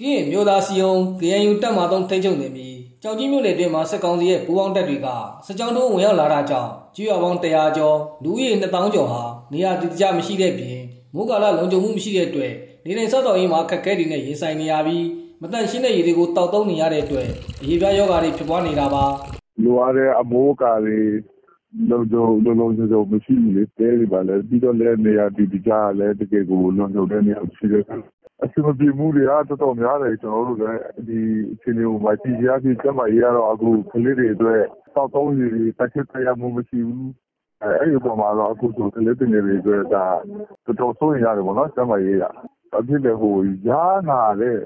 ကင်းမျိုးသားစီယုံ KNU တပ်မ3ထိန်းချုပ်နေပြီးကြောင်ကြီးမြို့နယ်တွင်မှာစစ်ကောင်စီရဲ့ပူးပေါင်းတပ်တွေကစစ်ကြောင်းတို့ဝင်ရောက်လာတာကြောင့်ကျွော်ပေါင်း100ကျော်လူဦးရေ2000ကျော်ဟာနေရာတည်ကြမရှိတဲ့ပြင်မိုးကာလလုံခြုံမှုမရှိတဲ့အတွက်နေတိုင်းစောက်တော်ရေးမှာခက်ခဲတွေနဲ့ရင်ဆိုင်နေရပြီးမတန့်ရှင်းတဲ့ရေတွေကိုတောက်သုံးနေရတဲ့အတွက်အရေးပြားယောဂါတွေဖြစ်ပွားနေတာပါလိုအပ်တဲ့အမိုးအကာတွေလုံခြုံလုံလုံခြုံခြုံမရှိဘူးလေတဲတွေပါလဲပြီးတော့လည်းနေရာဒီဒီကြလည်းတကယ်ကိုလုံခြုံတဲ့နေရာရှိတ ယ်အစမပြေမှုတွေကတော်တော်များတယ်ကျွန်တော်တို့လည်းဒီအချိန်လေးမှာပြည်ရပြည်ကျမကြီးကတော့အခုကလေးတွေအတွက်တောက်သုံးစီတွေတစ်ချက်တရမှုမရှိဘူးအဲအဲ့ဒီပုံမှာတော့အခုဆိုကလေးတွေတွေအတွက်ဒါတော်တော်ဆိုးရင်ရတယ်ပေါ့နော်ကျမကြီးကအဖြစ်လေဟိုရာနာတဲ့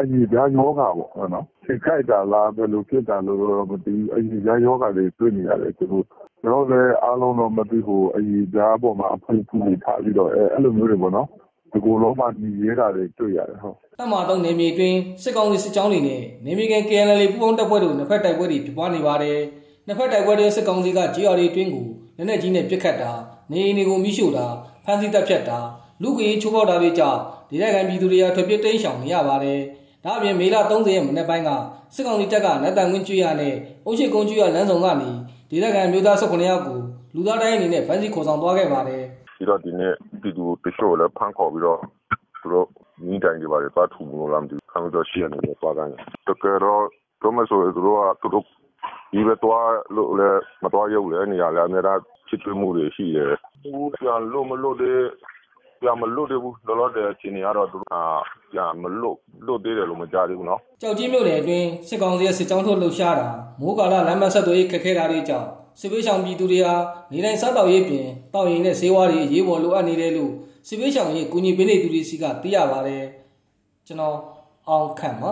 အညီပြားယောဂါပေါ့နော်စိတ်ကြိုက်တာလားဘယ်လိုဖြစ်တာလို့တော့မသိဘူးအညီပြားယောဂါတွေတွေ့နေရတယ်သူတို့ကျွန်တော်လည်းအားလုံးတော့မသိဘူးအညီပြားပေါ်မှာအဖွင့်ဖူးနေထားပြီးတော့အဲအဲ့လိုမျိုးတွေပေါ့နော် ဒီကိုလုံးမှညီရဲတာတွေတွေ့ရတယ်ဟုတ်တပ်မတော်နယ်မြေတွင်စစ်ကောင်စီစစ်ကြောင်းတွေနဲ့နယ်မြေကန် KNL ပူးပေါင်းတပ်ဖွဲ့တို့နှစ်ဖက်တိုက်ပွဲတွေဖြစ်ပွားနေပါတယ်။နှစ်ဖက်တိုက်ပွဲတွေစစ်ကောင်စီက GR တွေတွင်းကိုလက်နက်ကြီးနဲ့ပစ်ခတ်တာနေအိမ်တွေကိုမိရှို့တာဖမ်းဆီးတပ်ဖြတ်တာလူ့ကြီးချိုးဖောက်တာတွေကြောင့်ဒေသခံပြည်သူတွေကထွက်ပြေးတိမ်းရှောင်နေရပါတယ်။ဒါအပြင်မေလ30ရက်မနေ့ပိုင်းကစစ်ကောင်စီတပ်ကနတ်တန်ကွင်းကျွေးရနဲ့အုတ်ရှိကုန်းကျွေးရလမ်းဆောင်ကနေဒေသခံမျိုးသား19ယောက်ကိုလူသားတိုင်းအနေနဲ့ဖမ်းဆီးခေါ်ဆောင်သွားခဲ့ပါတယ်။ ပြီးတော့ဒီနေ့ပြည်သူတချို့လည်းဖမ်းခေါ်ပြီးတော့သူတို့နီးတိုင်တွေပါတွေသွားထူလို့လားမသိဘူးခံလို့ရှိရတယ်လည်းသွားတိုင်းတကယ်တော့တော့မဆိုသူတို့ကသူတို့ဒီဘက်သွားလို့လည်းမသွားရုပ်လည်းနေရာလည်းအများအားချစ်ထွေးမှုတွေရှိတယ်ဘူးပြန်လို့မလို့တဲ့ပြန်မလို့တဲ့ဘူးလောလောဆယ်အချိန်တွေကတော့သူတို့အာပြန်မလို့လို့သေးတယ်လို့မကြားသေးဘူးเนาะ ကြောက်ကြီးမြို့နယ်အတွင်းစစ်ကောင်စီရဲ့စစ်ကြောင်းထုတ်လှုပ်ရှားတာမိုးကာလလမ်းမဆက်သွယ်ရေးခက်ခဲတာတွေကြောင့် စစ်ပေးဆောင်ပြည်သူတွေဟာနေတိုင်းစားတောက်ရေးပြင်တောက်ရင်နဲ့ဈေးဝါးတွေအရေးပေါ်လိုအပ်နေတယ်လို့စစ်ပေးဆောင်ရေးကူညီပေးနေသူတွေစီကသိရပါတယ်ကျွန်တော်အောင်ခန့်ပါ